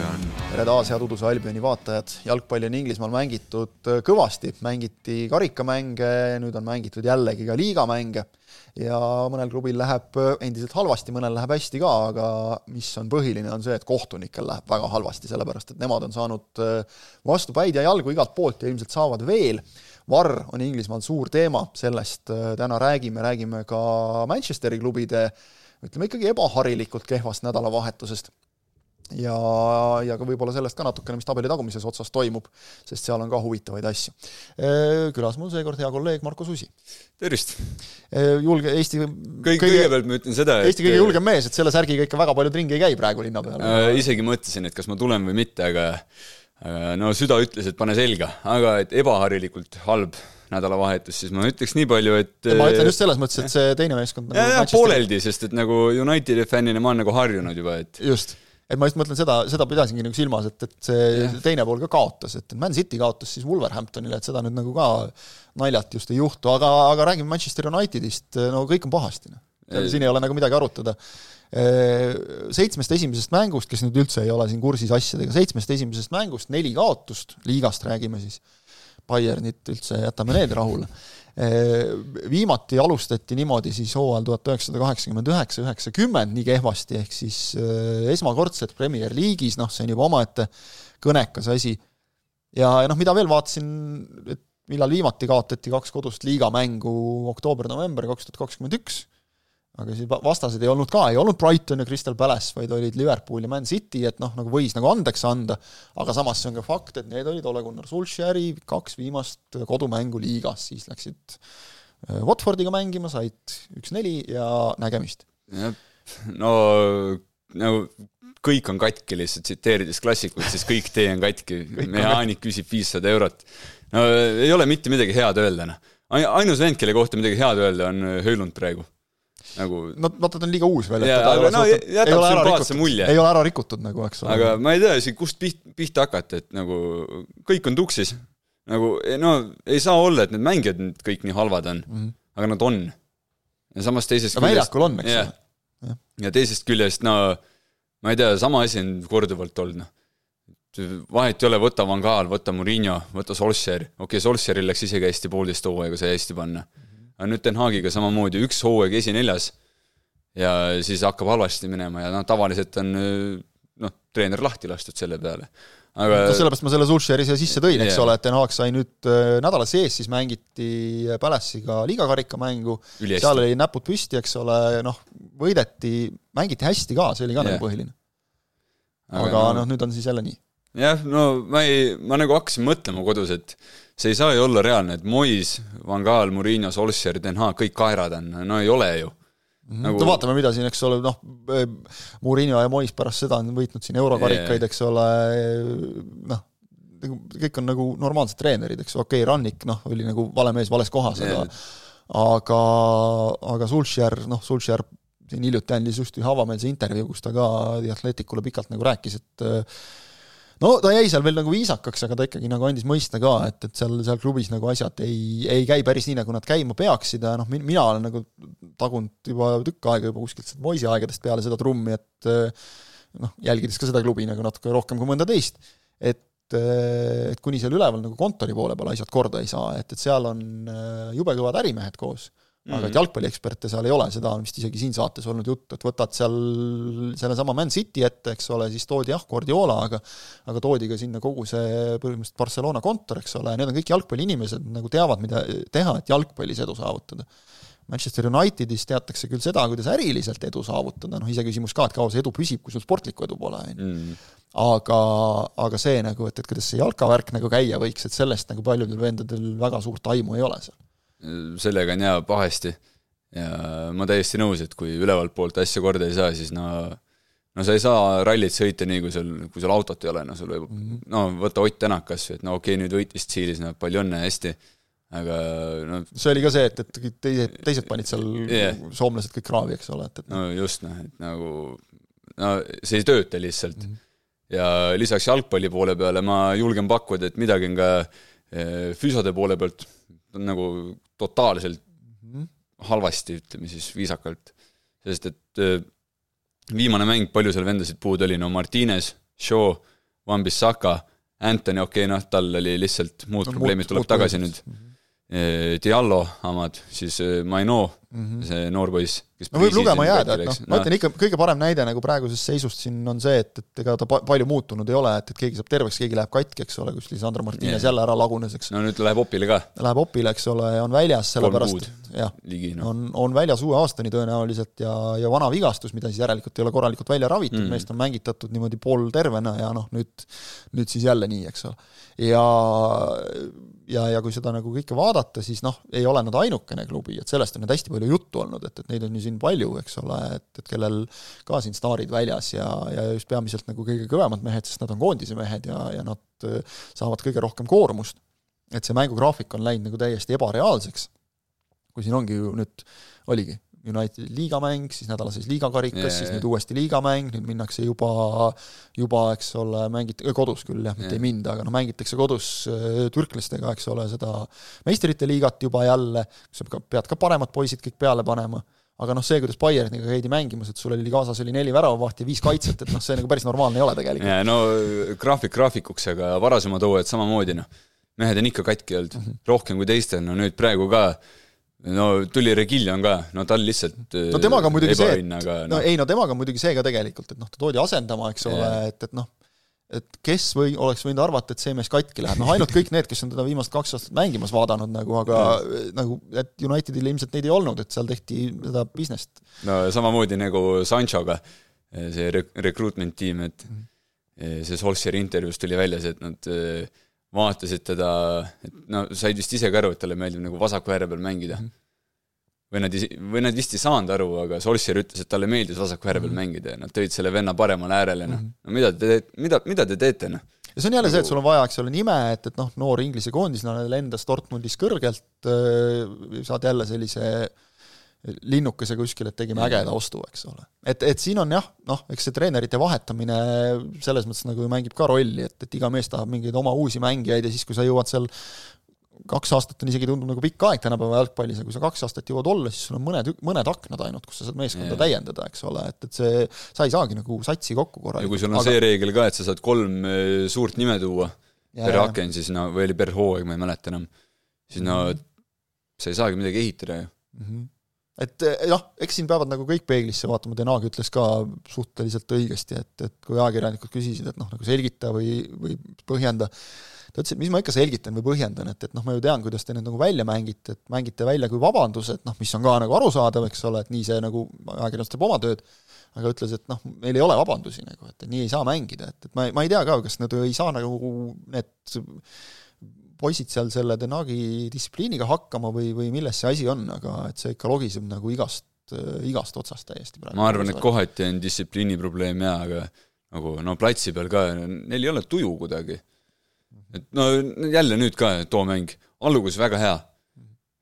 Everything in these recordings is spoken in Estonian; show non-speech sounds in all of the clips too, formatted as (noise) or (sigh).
Albion. tere taas, head Uduse Albioni vaatajad. jalgpalli on Inglismaal mängitud äh, kõvasti, mängiti karikamänge, nüüd on mängitud jällegi ka liigamänge ja mõnel klubil läheb äh, endiselt halvasti, mõnel läheb hästi ka, aga mis on põhiline, on see, et kohtunikel läheb väga halvasti, sellepärast et nemad on saanud äh, vastu päid ja jalgu igalt poolt ja ilmselt saavad veel. Varr on Inglismaal suur teema, sellest täna räägime, räägime ka Manchesteri klubide ütleme ikkagi ebaharilikult kehvast nädalavahetusest ja, ja ka võib-olla sellest ka natukene, mis tabeli tagumises otsas toimub, sest seal on ka huvitavaid asju. Külas mul seekord hea kolleeg Marko Susi. tervist! julge, Eesti kõik, kõigepealt ma ütlen seda, et Eesti kõige julgem mees, et selle särgiga ikka väga paljud ringi ei käi praegu linna peal äh,. isegi mõtlesin, et kas ma tulen või mitte, aga äh, no süda ütles, et pane selga, aga et ebaharilikult halb nädalavahetus, siis ma ütleks nii palju, et ma ütlen just selles mõttes, et see teine meeskond nagu ja, ja pooleldi, sest et nagu Unitedi fännina ma olen nagu harjunud juba, et just et ma just mõtlen seda, seda pidasingi nagu silmas, et, et see yeah. teine pool ka kaotas, et Man City kaotas siis Wolverhamptonile, et seda nüüd nagu ka naljalt just ei juhtu, aga, aga räägime Manchester Unitedist, no kõik on pahasti, noh. siin ei ole nagu midagi arutada. Seitsmest esimesest mängust, kes nüüd üldse ei ole siin kursis asjadega, seitsmest esimesest mängust neli kaotust, liigast räägime siis, Bayernit üldse jätame need rahule viimati alustati niimoodi siis hooajal tuhat üheksasada kaheksakümmend üheksa, üheksakümmend nii kehvasti, ehk siis esmakordselt Premier League'is, noh, see on juba omaette kõnekas asi. ja, ja noh, mida veel vaatasin, et millal viimati kaotati kaks kodust liigamängu oktoober-november kaks tuhat kakskümmend üks aga siis vastased ei olnud ka, ei olnud Brighton ja Crystal Palace, vaid olid Liverpool ja Man City, et noh, nagu võis nagu andeks anda, aga samas see on ka fakt, et need olid Ole Gunnar Solskjaeri kaks viimast kodumängu liigas, siis läksid äh, Watfordiga mängima, said üks-neli ja nägemist. no nagu kõik on katki lihtsalt, tsiteerides klassikut, siis kõik tee on katki, (laughs) mehaanik küsib viissada eurot. no ei ole mitte midagi head öelda, noh. ainus vend, kelle kohta midagi head öelda, on Höölund praegu nagu no vaata, ta on liiga uus veel, et teda ei ole no, jätab sümpaatse mulje. ei ole ära rikutud nagu, eks ole. aga ma ei tea isegi, kust piht-, pihta hakata, et nagu kõik on tuksis. nagu no ei saa olla, et need mängijad nüüd kõik nii halvad on mm, -hmm. aga nad on. ja samas teisest küljest väljakul on, eks ole. ja teisest küljest, no ma ei tea, sama asi on korduvalt olnud, noh vahet ei ole, võta Van Gaal, võta Murillo, võta Solskjaer, okei okay,, Solskjaeril läks isegi hästi poolteist hooaega sai hästi panna mm aga nüüd Den Haagiga samamoodi, üks hooaeg esineljas ja siis hakkab halvasti minema ja noh, tavaliselt on noh, treener lahti lastud selle peale. aga no sellepärast ma selle Sulšeri siia sisse tõin, eks yeah. ole, et Den Haag sai nüüd äh, nädala sees, siis mängiti Palace'iga liigakarikamängu, seal oli näpud püsti, eks ole, noh, võideti, mängiti hästi ka, see oli ka yeah. nagu põhiline. aga, aga noh no,, nüüd on siis jälle nii. jah, no ma ei, ma nagu hakkasin mõtlema kodus, et see ei saa ju olla reaalne, et Mois, Van Gaal, Murillo, Solskjaer, Den Haag, kõik kaerad on, no ei ole ju. Mhm. nagu... no vaatame, mida siin, eks ole, noh, Murillo ja Mois pärast seda on võitnud siin eurokarikaid, eks ole, noh, nagu kõik on nagu normaalsed treenerid, eks, okei okay,, Rannik, noh, oli nagu vale mees vales kohas, aga aga, aga Sulšjär, noh, Sulšjär siin hiljuti andis just ühe avameelse intervjuu, kus ta ka The Athleticule pikalt nagu rääkis, et no ta jäi seal veel nagu viisakaks, aga ta ikkagi nagu andis mõista ka, et, et seal, seal klubis nagu asjad ei, ei käi päris nii, nagu nad käima peaksid ja noh, mina olen nagu tagunud juba tükk aega juba kuskilt Moisi aegadest peale seda trummi, et noh, jälgides ka seda klubi nagu natuke rohkem kui mõnda teist, et et kuni seal üleval nagu kontori poole peal asjad korda ei saa, et, et seal on jube kõvad ärimehed koos mm, -hmm. aga et jalgpallieksperte seal ei ole, seda on vist isegi siin saates olnud juttu, et võtad seal sellesama Man City ette, eks ole, siis toodi jah, Guardiola, aga aga toodi ka sinna kogu see põhimõtteliselt Barcelona kontor, eks ole, need on kõik jalgpalliinimesed, nagu teavad, mida teha, et jalgpallis edu saavutada. Manchester Unitedis teatakse küll seda, kuidas äriliselt edu saavutada, noh iseküsimus ka, et kaua see edu püsib, kui sul sportlikku edu pole, on ju. Mm. aga, aga see nagu, et, et kuidas see jalkavärk nagu käia võiks, et sellest nagu paljudel vendadel väga suurt aimu ei ole seal sellega on jaa pahasti. ja ma täiesti nõus, et kui ülevalt poolt asja korda ei saa, siis no no sa ei saa rallit sõita nii, kui sul, kui sul autot ei ole, no sul võib mm, -hmm. no võta Ott Tänak kas või, et no okei okay,, nüüd võitis Tsiilis, no palju õnne, hästi, aga no see oli ka see, et, et teised, teised panid seal yeah. soomlased kõik kraavi, eks ole, et, et no just, noh, et nagu no see ei tööta lihtsalt mm. -hmm. ja lisaks jalgpalli poole peale ma julgen pakkuda, et midagi on ka eh, füsode poole pealt nagu totaalselt -hmm. halvasti, ütleme siis viisakalt. sest et viimane mäng, palju seal vendasid puudu oli, no Martines, Shaw, Wan-Bissaka, Anthony, okei okay,, noh, tal oli lihtsalt muud no, probleemid, tuleb muud tagasi nüüd mm. -hmm. Diallo omad, siis Maino mm, -hmm. see noor poiss no võib lugema jääda, et noh, ma ütlen ikka, kõige parem näide nagu praegusest seisust siin on see, et, et ega ta pa palju muutunud ei ole, et, et keegi saab terveks, keegi läheb katki, eks ole, kus Lisandro Martines yeah. jälle ära lagunes, eks. no nüüd läheb opile ka. Läheb opile, eks ole, ja on väljas, sellepärast jah, no. on, on väljas uue aastani tõenäoliselt ja, ja vana vigastus, mida siis järelikult ei ole korralikult välja ravitud mm., meest on mängitatud niimoodi pooltervena ja noh, nüüd, nüüd siis jälle nii, eks ole. ja ja, ja kui seda nagu kõike vaadata, siis noh, ei ole nad ainukene klubi, et sellest on nüüd hästi palju juttu olnud, et, et neid on ju siin palju, eks ole, et, et kellel ka siin staarid väljas ja, ja just peamiselt nagu kõige kõvemad mehed, sest nad on koondise mehed ja, ja nad äh, saavad kõige rohkem koormust. et see mängugraafik on läinud nagu täiesti ebareaalseks. kui siin ongi ju nüüd, oligi, Unitedi liigamäng, siis nädala sees liigakarikas yeah,, siis nüüd uuesti liigamäng, nüüd minnakse juba, juba eks ole, mängit-, kodus küll jah, mitte yeah. ei minda, aga noh, mängitakse kodus äh, türklastega, eks ole, seda meistrite liigat juba jälle, kus sa pead ka paremad poisid kõik peale panema, aga noh, see, kuidas Bayerniga käidi mängimas, et sul oli kaasas oli neli väravavahti ja viis kaitset, et noh, see nagu päris normaalne ei ole tegelikult. no graafik graafikuks, aga varasemad hooajad samamoodi noh, mehed on ikka katki olnud mm, -hmm. rohkem kui teistel, no nüüd praegu ka no tuli Regiljon ka, no tal lihtsalt no temaga on muidugi see, et no. no ei, no temaga on muidugi see ka tegelikult, et noh, ta toodi asendama, eks ole, et, et noh, et kes või oleks võinud arvata, et see mees katki läheb, noh ainult kõik need, kes on teda viimased kaks aastat mängimas vaadanud nagu, aga nagu, et Unitedil ilmselt neid ei olnud, et seal tehti seda business't. no samamoodi nagu Sanchoga, see rek-, recruitment tiim, et -hmm. see Solskjaeri intervjuus tuli välja see, et nad vaatasid teda, et no said vist ise ka aru, et talle meeldib nagu vasaku ääre peal mängida. -hmm. või nad, või nad vist ei saanud aru, aga Solskjaer ütles, et talle meeldis vasaku ääre peal -hmm. mängida ja nad tõid selle venna paremale äärele, noh. no mida te teete, mida, mida te teete, noh? ja see on jälle see, et sul on vaja, eks ole, nime, et, et noh, noor Inglise koondislane lendas Dortmundis kõrgelt, saad jälle sellise äh, linnukese kuskil, et tegime ägeda ostu, eks ole. et, et siin on jah, noh, eks see treenerite vahetamine selles mõttes nagu mängib ka rolli, et, et iga mees tahab mingeid oma uusi mängijaid ja siis, kui sa jõuad seal kaks aastat on isegi, tundub nagu pikk aeg tänapäeva jalgpallis ja kui sa kaks aastat jõuad olla, siis sul on mõned, mõned aknad ainult, kus sa saad meeskonda yeah. täiendada, eks ole, et, et see, sa ei saagi nagu satsi kokku korralikult. ja kui sul on aga... see reegel ka, et sa saad kolm eh, suurt nime tuua ja, per aken, siis no, või oli per hooaeg, ma ei mäleta enam, siis no -hmm. sa ei saagi midagi ehitada ju mm. -hmm et jah, eks siin peavad nagu kõik peeglisse vaatama, Denag ütles ka suhteliselt õigesti, et, et kui ajakirjanikud küsisid, et noh, nagu selgita või, või põhjenda, ta ütles, et mis ma ikka selgitan või põhjendan, et, et noh, ma ju tean, kuidas te nüüd nagu välja mängite, et mängite välja kui vabandus, et noh, mis on ka nagu arusaadav, eks ole, et nii see nagu, ajakirjandus teeb oma tööd, aga ütles, et noh, meil ei ole vabandusi nagu, et nii ei saa mängida, et, et ma, ma ei tea ka, kas nad ei saa nagu need poisid seal selle Denagi distsipliiniga hakkama või, või milles see asi on, aga et see ikka logiseb nagu igast, igast otsast täiesti praegu. ma arvan, et kohati on distsipliini probleem jaa, aga nagu no platsi peal ka, neil ei ole tuju kuidagi. et no jälle nüüd ka too mäng, algus väga hea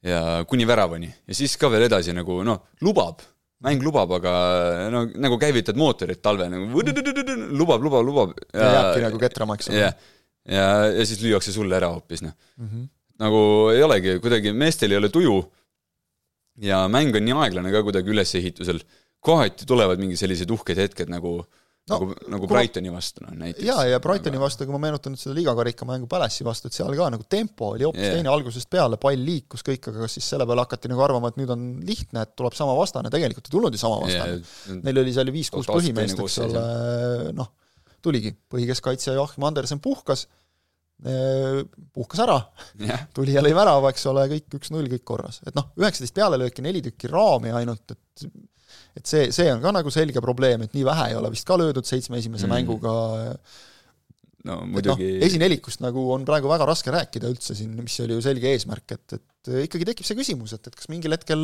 ja kuni väravani ja siis ka veel edasi nagu noh, lubab, mäng lubab, aga no nagu käivitad mootorit talvel nagu lubab, lubab, lubab. ja jääbki nagu ketrama, eks ole. jah ja, ja siis lüüakse sulle ära hoopis, noh. Mm -hmm.. nagu ei olegi, kuidagi meestel ei ole tuju. Ja mäng on nii aeglane ka kuidagi ülesehitusel, kohati tulevad mingi sellised uhked hetked nagu no, nagu, nagu. Brightoni vastu, noh näiteks. jaa, ja Brightoni vastu, kui ma meenutan nüüd seda liigakarika mängu Palace'i vastu, et seal ka nagu tempo oli hoopis yeah. teine algusest peale, pall liikus kõik, aga kas siis selle peale hakati nagu arvama, et nüüd on lihtne, et tuleb sama vastane, tegelikult ei tulnud ju sama vastane. yeah.. Neil oli seal ju viis-kuus põhimeest, eks ole, noh, tuligi, põhikeskkaitsja Joachim Andersen puhkas, puhkas ära yeah., tuli ja lõi värava, eks ole, kõik üks-null, kõik korras. et noh, üheksateist pealelööki, neli tükki raami ainult, et et see, see on ka nagu selge probleem, et nii vähe ei ole vist ka löödud seitsme esimese mm. mänguga no muidugi no, esinelikust nagu on praegu väga raske rääkida üldse siin, mis oli ju selge eesmärk, et, et ikkagi tekib see küsimus, et, et kas mingil hetkel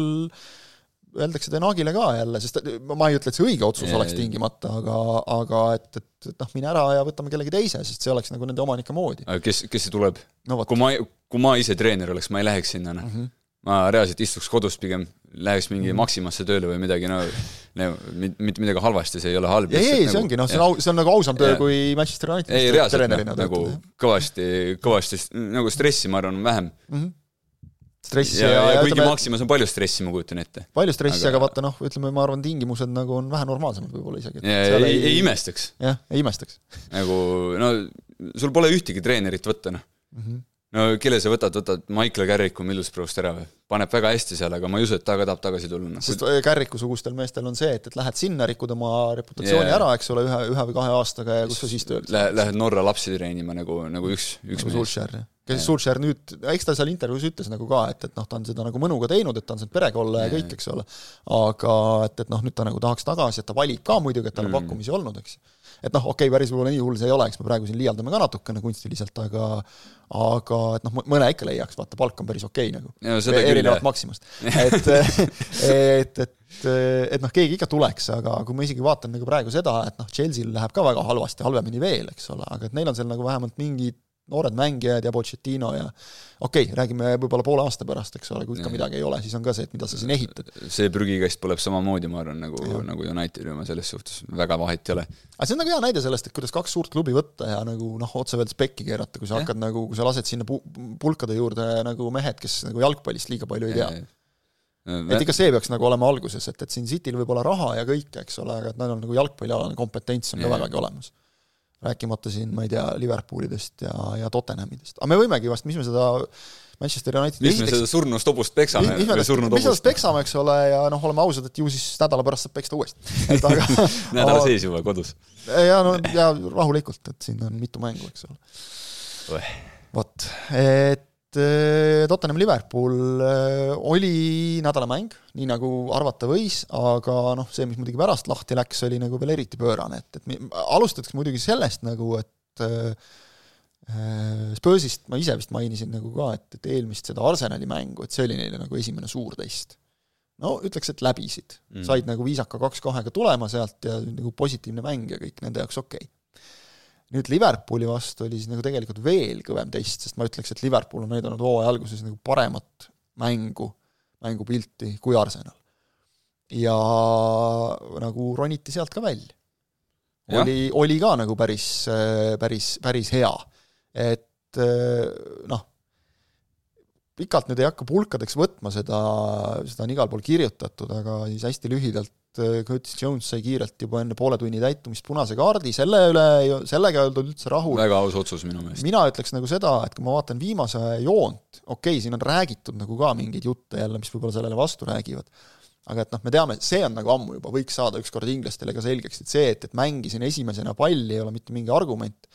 öeldakse Denagile ka jälle, sest ma ei ütle, et see õige otsus yeah. oleks tingimata, aga, aga et, et, et noh, mine ära ja võtame kellegi teise, sest see oleks nagu nende omanike moodi. kes, kes see tuleb no,? kui ma, kui ma ise treener oleks, ma ei läheks sinna, noh mm -hmm. ma reaalselt istuks kodus pigem, läheks mingi mm -hmm. Maximasse tööle või midagi, no no mitte midagi halvasti, see ei ole halb. ei, ei, see nagu, ongi noh, see on au-, see on nagu ausam töö kui Manchester United. ei, reaalselt noh, nagu kõvasti, kõvasti nagu stressi, ma arvan, vähem mm. -hmm stressi ja, ja, ja, ja kuigi ütleme, Maximas on palju stressi, ma kujutan ette. palju stressi, aga vaata noh, ütleme, ma arvan, tingimused nagu on vähe normaalsemad võib-olla isegi. ei, ei, ei imestaks. jah, ei imestaks. nagu no sul pole ühtegi treenerit võtta, noh mm -hmm no kelle sa võtad, võtad Michael Carricu Middlesbrough'st ära või? paneb väga hästi seal, aga ma ei usu, et ta ka tahab tagasi tulla no.. sest Carricu-sugustel meestel on see, et, et lähed sinna, rikud oma reputatsiooni yeah. ära, eks ole, ühe, ühe või kahe aastaga ja kus sa siis tööd Lähe, Lähed Norra lapsi treenima nagu, nagu üks, üks nagu jah. Kes Solskjaer nüüd, eks ta seal intervjuus ütles nagu ka, et, et noh, ta on seda nagu mõnuga teinud, et ta on saanud perega olla ja, kõik, eks ole. aga et, et noh, nüüd ta nagu tahaks tagasi, et ta valib ka muidugi, et tal on mm. pakkumisi olnud, eks et noh, okei okay,, päris võib-olla nii hull see ei ole, eks me praegu siin liialdame ka natukene kunstiliselt, aga aga et noh, mõne ikka leiaks, vaata, palk on päris okei okay, nagu. erinevalt Maximast. et, et, et, et noh, keegi ikka tuleks, aga kui ma isegi vaatan nagu praegu seda, et noh, Chelsea'l läheb ka väga halvasti, halvemini veel, eks ole, aga et neil on seal nagu vähemalt mingid noored mängijad ja Pochettino ja okei okay,, räägime võib-olla poole aasta pärast, eks ole, kui ikka midagi ei ole, siis on ka see, et mida sa siin ehitad. see prügikast põleb samamoodi, ma arvan, nagu, nagu Unitedi oma selles suhtes, väga vahet ei ole. aga see on nagu hea näide sellest, et kuidas kaks suurt klubi võtta ja nagu noh, otse öeldes pekki keerata, kui sa ja. hakkad nagu, kui sa lased sinna pu-, pulkade juurde nagu mehed, kes nagu jalgpallist liiga palju ei tea. et ikka see peaks nagu olema alguses, et, et siin Cityl võib olla raha ja kõike, eks ole, aga et neil on nagu jalgpallialane kompetents on ka vägagi olemas rääkimata siin, ma ei tea, Liverpoolidest ja, ja Tottenhamidest. aga me võimegi vast, mis me seda Manchester Unitedi mis me seda surnust hobust peksame? mis me sellest peksame, eks ole, ja noh, oleme ausad, et ju siis nädala pärast saab peksta uuesti. (laughs) nädala sees juba kodus? ja no, ja rahulikult, et siin on mitu mängu, eks ole. vot, et Tottenham Liverpool eh, oli nädalamäng, nii nagu arvata võis, aga noh, see, mis muidugi pärast lahti läks, oli nagu veel eriti pöörane, et, et alustaks muidugi sellest nagu, et äh, Spursist ma ise vist mainisin nagu ka, et, et eelmist seda Arsenali mängu, et see oli neile nagu esimene suur test. no ütleks, et läbisid mm., said nagu viisaka kaks-kahega tulema sealt ja nagu positiivne mäng ja kõik nende jaoks okei okay nüüd Liverpooli vastu oli siis nagu tegelikult veel kõvem test, sest ma ütleks, et Liverpool on näidanud hooaja alguses nagu paremat mängu, mängupilti kui Arsenal. ja nagu roniti sealt ka välja. oli, oli ka nagu päris, päris, päris hea. et noh, pikalt nüüd ei hakka pulkadeks võtma seda, seda on igal pool kirjutatud, aga siis hästi lühidalt Äh, Curtis Jones sai kiirelt juba enne poole tunni täitumist punase kaardi, selle üle, sellega ei oldud üldse rahul. väga aus otsus minu meelest. mina ütleks nagu seda, et kui ma vaatan viimase joont, okei okay,, siin on räägitud nagu ka mingeid jutte jälle, mis võib-olla sellele vastu räägivad, aga et noh, me teame, see on nagu ammu juba, võiks saada ükskord inglastele ka selgeks, et see, et, et mängisin esimesena palli, ei ole mitte mingi argument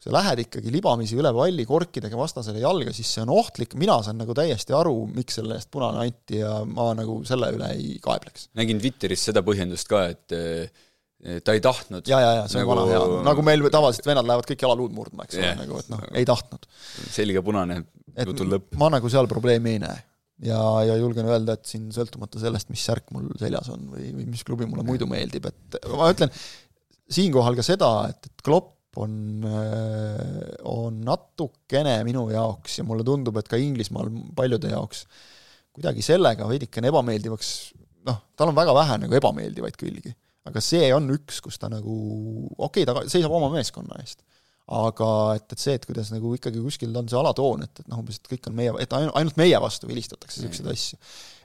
kui sa lähed ikkagi libamisi üle palli korkidega vastasele jalga, siis see on ohtlik, mina saan nagu täiesti aru, miks selle eest punane anti ja ma nagu selle üle ei kaebleks. nägin Twitteris seda põhjendust ka, et ta ei tahtnud. ja, ja, ja see on nagu... vana hea, nagu meil tavaliselt vennad lähevad kõik jalaluud murdma, eks ole yeah., nagu et noh, ei tahtnud. selge punane, jutul lõpp. ma nagu seal probleemi ei näe. ja, ja julgen öelda, et siin sõltumata sellest, mis särk mul seljas on või, või mis klubi mulle muidu meeldib, et ma ütlen siinkohal ka seda, et, et Klopp on, äh, on natukene minu jaoks ja mulle tundub, et ka Inglismaal paljude jaoks kuidagi sellega veidikene ebameeldivaks, noh, tal on väga vähe nagu ebameeldivaid külgi. aga see on üks, kus ta nagu, okei okay,, ta seisab oma meeskonna eest, aga et, et see, et kuidas nagu ikkagi kuskil on see alatoon, et, et noh, umbes, et kõik on meie, et ainult meie vastu vilistatakse niisuguseid mm. asju.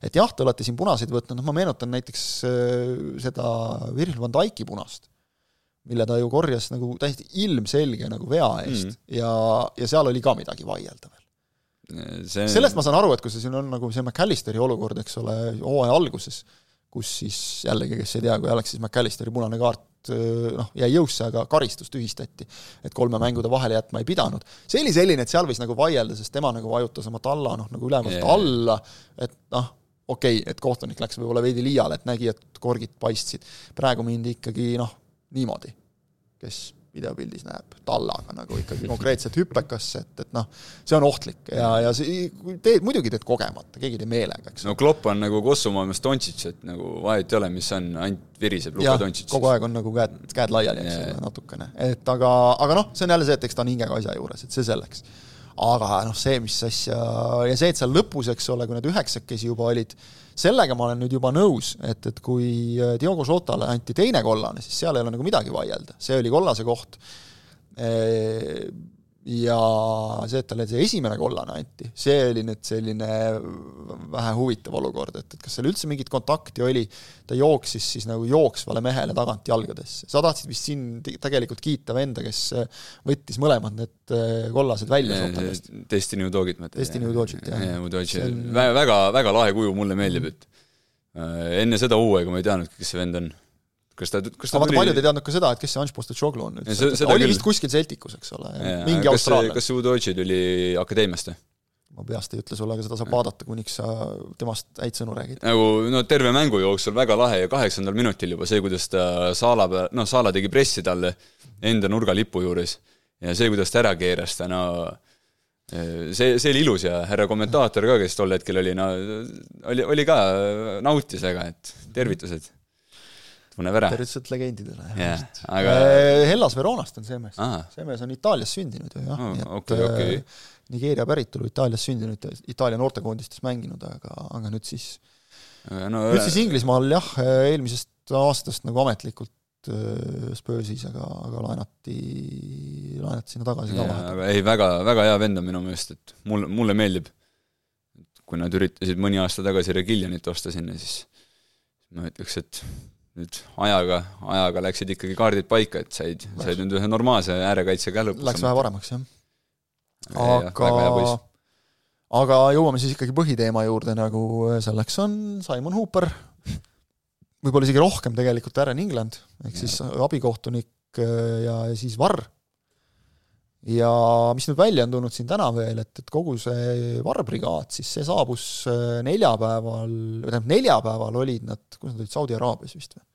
et jah, te olete siin punaseid võtnud, noh ma meenutan näiteks äh, seda Virgil van Dijk'i punast mille ta ju korjas nagu täiesti ilmselge nagu vea eest mm. ja, ja seal oli ka midagi vaielda veel see.... sellest ma saan aru, et kui see siin on nagu see McAllisteri olukord, eks ole, hooaja alguses, kus siis jällegi, kes ei tea, kui Alexis McAllisteri punane kaart noh, jäi jõusse, aga karistus tühistati. et kolme mängu ta vahele jätma ei pidanud. see oli selline, et seal võis nagu vaielda, sest tema nagu vajutas oma talla noh, nagu ülevalt yeah. alla, et noh, okei okay,, et kohtunik läks võib-olla veidi liiale, et nägi, et korgid paistsid. praegu mindi ikkagi noh, niimoodi, kes videopildis näeb tallaga nagu ikkagi konkreetselt hüppekasse, et, et noh, see on ohtlik ja, ja see, teed, muidugi teed kogemata, keegi ei tee meelega, eks. no Klopp on nagu Kossu maailmas Dontšits, et nagu vahet ei ole, mis on, ainult viriseb Luka Dontšits. kogu aeg on nagu käed, käed laiali, eks ole, natukene, et aga, aga noh, see on jälle see, et eks ta on hingega asja juures, et see selleks. Aga noh, see, mis asja, ja see, et seal lõpus, eks ole, kui need üheksakesi juba olid, sellega ma olen nüüd juba nõus, et, et kui äh, Diogo Jotale anti teine kollane, siis seal ei ole nagu midagi vaielda, see oli kollase koht. Ja see, et talle see esimene kollane anti, see oli nüüd selline vähe huvitav olukord, et, et kas seal üldse mingit kontakti oli, ta jooksis siis nagu jooksvale mehele tagant jalgadesse. sa tahtsid vist siin tegelikult kiita venda, kes võttis mõlemad need äh, kollased välja sotandast. Destiny Udogit mõtled? Destiny Udogit, jah. jah, Udogi on... väga, väga lahe kuju, mulle meeldib, et äh, enne seda hooaega ma ei teadnudki, kes see vend on kas ta, kas ta aga vaata, paljud ei teadnud ka seda, et kes see Anš Postecoglou on üldse, oli küll. vist kuskil Celticus, eks ole, mingi austraallane. kas see Udoji tuli akadeemiast või? ma peast ei ütle sulle, aga seda saab vaadata, kuniks sa temast häid sõnu räägid. nagu no terve mängu jooksul väga lahe ja kaheksandal minutil juba see, kuidas ta Saala peal, noh, Saala tegi pressi talle enda nurgalipu juures ja see, kuidas ta ära keeras ta, no see, see oli ilus ja härra kommentaator ka, kes tol hetkel oli, no oli, oli ka, nautis väga, et tervitused tunneb ära. tervitused legendidele. jah, aga äh, Hellas Veronast on see mees. see mees on Itaalias sündinud ju jah oh,, nii et okay, okay. Äh, Nigeeria päritolu, Itaalias sündinud, Itaalia noortekoondistes mänginud, aga, aga nüüd siis no, nüüd siis Inglismaal jah, eelmisest aastast nagu ametlikult Spursis, aga, aga laenati, laenati sinna tagasi ka vahepeal. aga ei, väga, väga hea vend on minu meelest, et mulle, mulle meeldib. kui nad üritasid mõni aasta tagasi Regilionit osta sinna, siis ma ütleks, et nüüd ajaga, ajaga läksid ikkagi kaardid paika, et said, said nüüd ühe normaalse äärekaitsega lõpuks. Läks vähe paremaks, jah. aga, aga jõuame siis ikkagi põhiteema juurde, nagu selleks on Simon Hooper, võib-olla isegi rohkem tegelikult Aaron England, ehk siis abikohtunik ja, ja siis Varr ja mis nüüd välja on tulnud siin täna veel, et, et kogu see varrbrigaad, siis see saabus äh, neljapäeval, tähendab, neljapäeval olid nad, kus nad olid, Saudi Araabias vist või?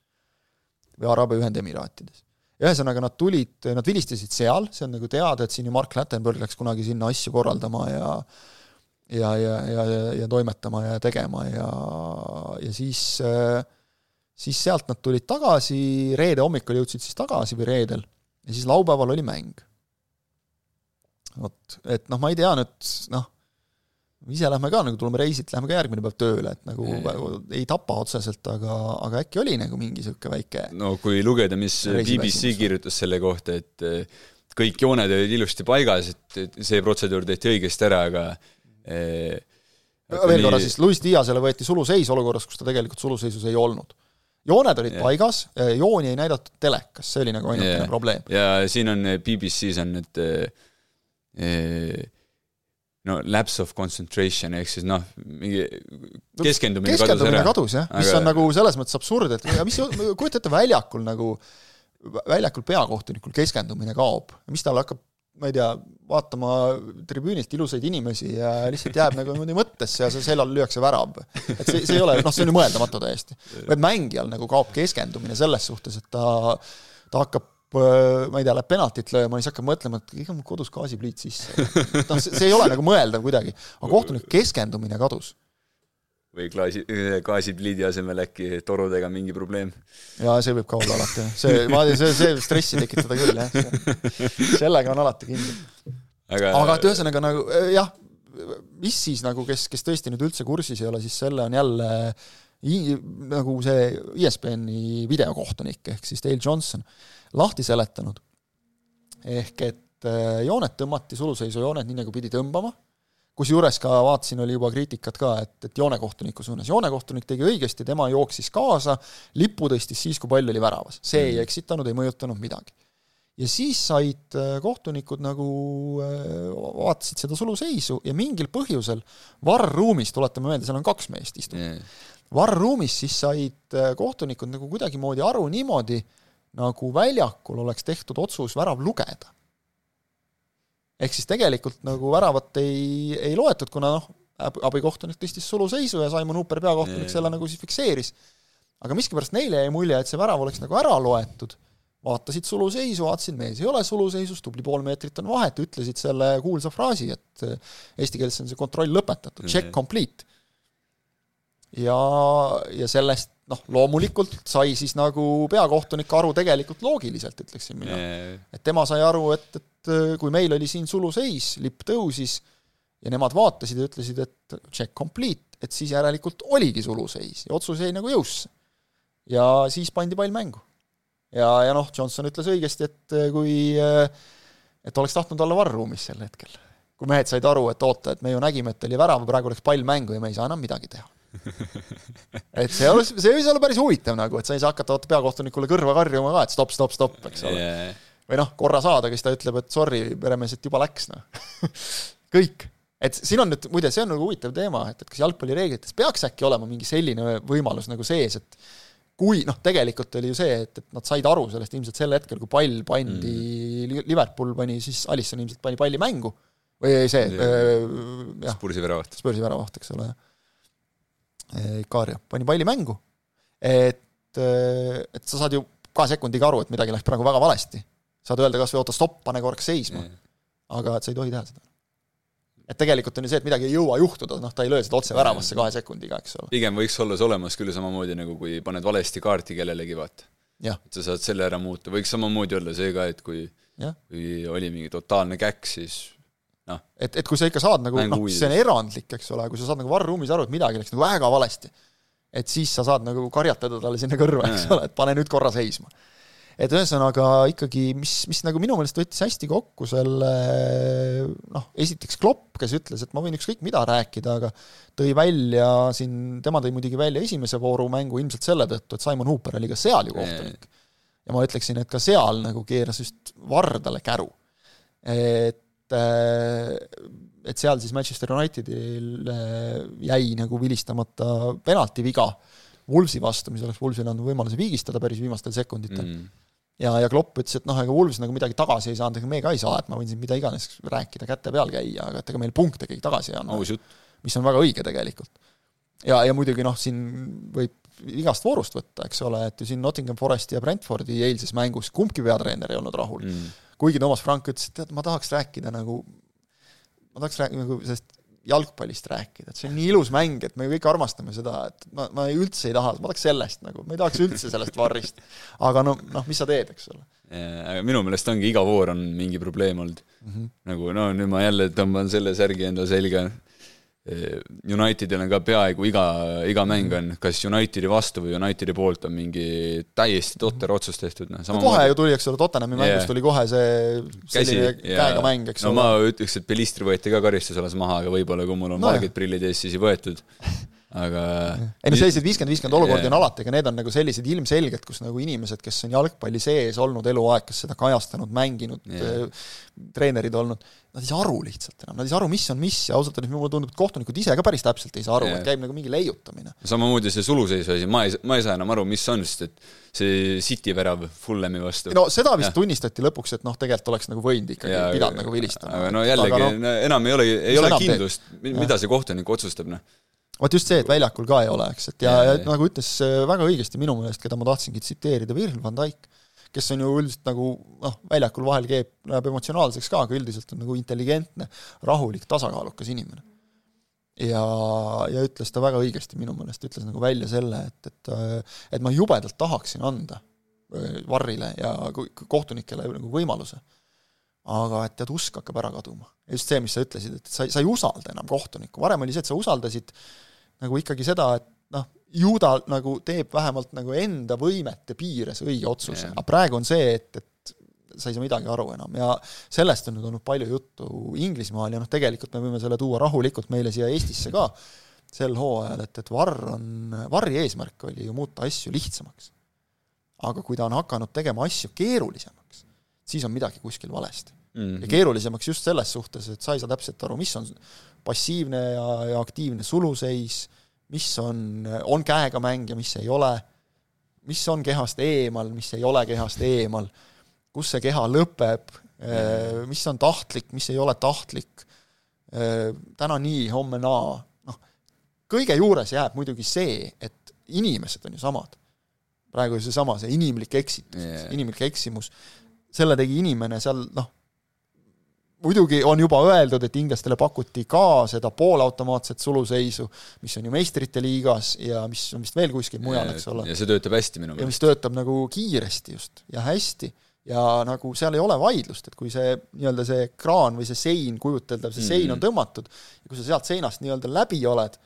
või Araabia Ühendemiraatides. ühesõnaga, nad tulid, nad vilistasid seal, see on nagu teada, et siin ju Mark Lattenberg läks kunagi sinna asju korraldama ja ja, ja, ja, ja, ja toimetama ja tegema ja, ja siis äh, siis sealt nad tulid tagasi, reede hommikul jõudsid siis tagasi või reedel, ja siis laupäeval oli mäng vot, et noh, ma ei tea nüüd noh, ise lähme ka nagu tuleme reisilt, lähme ka järgmine päev tööle, et nagu ei, ei tapa otseselt, aga, aga äkki oli nagu mingi niisugune väike no kui lugeda, mis BBC kirjutas selle kohta, et kõik jooned olid ilusti paigas, et, see protseduur tehti õigesti ära, aga eh, veel korra siis, Luis Diasele võeti suluseis olukorras, kus ta tegelikult suluseisus ei olnud jooned olid yeah. paigas, eh, jooni ei näidatud telekas, see oli nagu ainukene yeah. probleem. ja siin on BBC-s on need no lapse of concentration ehk siis noh, mingi keskendumine, keskendumine kadus, kadus jah aga..., mis on nagu selles mõttes absurd, et mis, kujuta ette, väljakul nagu, väljakul peakohtunikul keskendumine kaob, mis tal hakkab ma ei tea, vaatama tribüünilt ilusaid inimesi ja lihtsalt jääb nagu niimoodi mõttesse ja seal selal lüüakse värav. et see, see ei ole, noh, see on ju mõeldamatu täiesti. vaid mängijal nagu kaob keskendumine selles suhtes, et ta, ta hakkab ma ei tea, läheb penaltit lööma, siis hakkab mõtlema, et ega mul kodus gaasipliit sisse. noh, see ei ole nagu mõeldav kuidagi, aga kohtuniku keskendumine kadus. või klaasi, gaasipliidi asemel äkki torudega mingi probleem. jaa, see võib ka olla alati, see, ma, see, see võib stressi tekitada küll, jah. sellega on alati kindel. aga, aga et ühesõnaga nagu äh, jah, mis siis nagu, kes, kes tõesti nüüd üldse kursis ei ole, siis selle on jälle i, nagu see ESPN-i videokohtunik ehk siis Dale Johnson lahti seletanud. ehk et äh, jooned tõmmati, suluseisu jooned nii, nagu pidi tõmbama, kusjuures ka vaatasin, oli juba kriitikat ka, et, et joonekohtuniku suunas, joonekohtunik tegi õigesti, tema jooksis kaasa, lipu tõstis siis, kui pall oli väravas, see ei mm. eksitanud, ei mõjutanud midagi ja siis said äh, kohtunikud nagu, äh, vaatasid seda suluseisu ja mingil põhjusel varr-ruumis, tuletame meelde, seal on kaks meest istub yeah., varr-ruumis siis said kohtunikud nagu kuidagimoodi aru niimoodi, nagu väljakul oleks tehtud otsus värav lugeda. ehk siis tegelikult nagu väravat ei, ei loetud, kuna noh, abikohtunik tõstis suluseisu ja Simon Hooper, peakohtunik, selle nagu siis fikseeris. aga miskipärast neile jäi mulje, et see värav oleks nagu ära loetud, vaatasid suluseisu, vaatasid, mees ei ole suluseisus, tubli pool meetrit on vahet, ütlesid selle kuulsa fraasi, et eesti keeles on see kontroll lõpetatud, check complete. Ja, ja sellest noh, loomulikult sai siis nagu peakohtunik aru tegelikult loogiliselt, ütleksin mina yeah.. et tema sai aru, et, et kui meil oli siin suluseis, lipp tõusis ja nemad vaatasid ja ütlesid, et check complete, et siis järelikult oligi suluseis ja otsus jäi nagu jõusse. ja siis pandi pall mängu. ja, ja noh, Johnson ütles õigesti, et kui et oleks tahtnud olla varruumis sel hetkel. kui mehed said aru, et oota, et me ju nägime, et oli värav, praegu läks pall mängu ja me ei saa enam midagi teha (laughs) et see oleks, see võis olla päris huvitav nagu, et sa ei saa hakata peakohtunikule kõrva karjuma ka, et stopp, stopp, stopp, eks ole yeah.. või noh, korra saada, kes ta ütleb, et sorry, peremees, et juba läks, noh (laughs) kõik. et siin on nüüd, muide, see on nagu huvitav teema, et, et kas jalgpallireeglites peaks äkki olema mingi selline võimalus nagu sees, et kui noh, tegelikult oli ju see, et, et nad said aru sellest ilmselt sel hetkel, kui pall pandi mm., Liverpool pani siis, Alisson ilmselt pani palli mängu, või see, jah. Spursi väravaht. Spursi väravaht, eks ole, jah Ikaria pani palli mängu, et, et sa saad ju kahe sekundiga aru, et midagi läks praegu väga valesti. saad öelda kas või oota, stopp, pane korraks seisma. aga et sa ei tohi teha seda. et tegelikult on ju see, et midagi ei jõua juhtuda, noh, ta ei löö seda otse väravasse kahe sekundiga, eks ole. pigem võiks olla see olemas küll samamoodi, nagu kui paned valesti kaarti kellelegi, vaata. et sa saad selle ära muuta, võiks samamoodi olla see ka, et kui kui oli mingi totaalne käkk, siis noh. et, et kui sa ikka saad nagu noh, see on erandlik, eks ole, kui sa saad nagu varruumis aru, et midagi läks nagu väga valesti, et siis sa saad nagu karjatada talle sinna kõrva, eks ole, et pane nüüd korra seisma. et ühesõnaga ikkagi, mis, mis nagu minu meelest võttis hästi kokku selle noh, esiteks Klopp, kes ütles, et ma võin ükskõik mida rääkida, aga tõi välja siin, tema tõi muidugi välja esimese vooru mängu ilmselt selle tõttu, et Simon Hooper oli ka seal ju kohtunik. ja ma ütleksin, et ka seal nagu keeras just Vardale käru. et et seal siis Manchester Unitedil äh, jäi nagu vilistamata penaltiviga Wolvesi vastu, mis oleks Wolvesile andnud võimaluse viigistada päris viimastel sekunditel mm. ja, ja Klopp ütles, et noh, ega Wolves nagu midagi tagasi ei saanud, ega me ka ei saa, et ma võin siin mida iganes rääkida, käte peal käia, aga et ega meil punkte keegi tagasi ei anna. mis on väga õige tegelikult. ja, ja muidugi noh, siin võib igast voorust võtta, eks ole, et ju siin Nottingham Foresti ja Brentfordi eilses mängus kumbki peatreener ei olnud rahul mm kuigi Toomas Frank ütles, et tead, ma tahaks rääkida nagu, ma tahaks rääkida nagu sellest jalgpallist rääkida, et see on nii ilus mäng, et me kõik armastame seda, et ma, ma üldse ei taha, ma tahaks sellest nagu, ma ei tahaks üldse sellest varrist. aga no, noh, mis sa teed, eks ole. aga minu meelest ongi iga voor on mingi probleem olnud mm. -hmm. nagu no nüüd ma jälle tõmban selle särgi endale selga Unitedil on ka peaaegu iga, iga mäng on kas Unitedi vastu või Unitedi poolt on mingi täiesti totter otsus tehtud, noh. no kohe ju tuli, eks ole, Tottenhami yeah. mängust tuli kohe see selline Käsi, käega mäng, eks no, ole. no ma ütleks, et Belistri võeti ka karistusalas maha, aga võib-olla kui mul on no, valged prillid ees, siis ei võetud (laughs) aga ei no selliseid viiskümmend, viiskümmend olukordi yeah. on alati, aga need on nagu sellised ilmselged, kus nagu inimesed, kes on jalgpalli sees olnud eluaeg, kes seda kajastanud, mänginud yeah., treenerid olnud, nad ei saa aru lihtsalt enam, nad ei saa aru, mis on mis ja ausalt öeldes mulle tundub, et kohtunikud ise ka päris täpselt ei saa aru yeah., et käib nagu mingi leiutamine. samamoodi see suluseisu asi, ma ei, ma ei saa enam aru, mis on, sest et see City värav Fullemi vastu. no seda vist ja. tunnistati lõpuks, et noh, tegelikult oleks nagu võinud ikkagi, pidanud nagu vilistama. aga no jällegi, no, enam ei ole, ei ole kindlust, mida see kohtunik otsustab, noh vot just see, et väljakul ka ei ole, eks, et ja, ja, ja nagu ütles äh, väga õigesti minu meelest, keda ma tahtsingi tsiteerida, Virgil van Dijk, kes on ju üldiselt nagu noh, väljakul vahel keeb, läheb emotsionaalseks ka, aga üldiselt on nagu intelligentne, rahulik, tasakaalukas inimene. ja, ja ütles ta väga õigesti minu meelest, ütles nagu välja selle, et, et äh, et ma jubedalt tahaksin anda äh, Varrile ja kohtunikele nagu võimaluse aga et tead, usk hakkab ära kaduma. just see, mis sa ütlesid, et sa, sa ei usalda enam kohtunikku, varem oli see, et sa usaldasid nagu ikkagi seda, et noh, ju ta nagu teeb vähemalt nagu enda võimete piires õige otsuse yeah., aga praegu on see, et, et sa ei saa midagi aru enam ja sellest on nüüd olnud palju juttu Inglismaal ja noh, tegelikult me võime selle tuua rahulikult meile siia Eestisse ka sel hooajal, et, et Varr on, Varri eesmärk oli ju muuta asju lihtsamaks. aga kui ta on hakanud tegema asju keerulisemaks, siis on midagi kuskil valesti mm. -hmm. ja keerulisemaks just selles suhtes, et sa ei saa täpselt aru, mis on passiivne ja, ja aktiivne suluseis, mis on, on käega mäng ja mis ei ole, mis on kehast eemal, mis ei ole kehast eemal, kus see keha lõpeb, eh, mis on tahtlik, mis ei ole tahtlik, täna nii, homme naa, noh, kõige juures jääb muidugi see, et inimesed on ju samad. praegu seesama, see inimlik eksitus yeah., inimlik eksimus, selle tegi inimene seal noh, muidugi on juba öeldud, et inglastele pakuti ka seda poolautomaatset suluseisu, mis on ju meistrite liigas ja mis on vist veel kuskil mujal, eks ole. ja see töötab hästi minu meelest. ja mis töötab nagu kiiresti just ja hästi ja nagu seal ei ole vaidlust, et kui see nii-öelda see kraan või see sein, kujuteldav see mm -hmm. sein on tõmmatud ja kui sa sealt seinast nii-öelda läbi oled,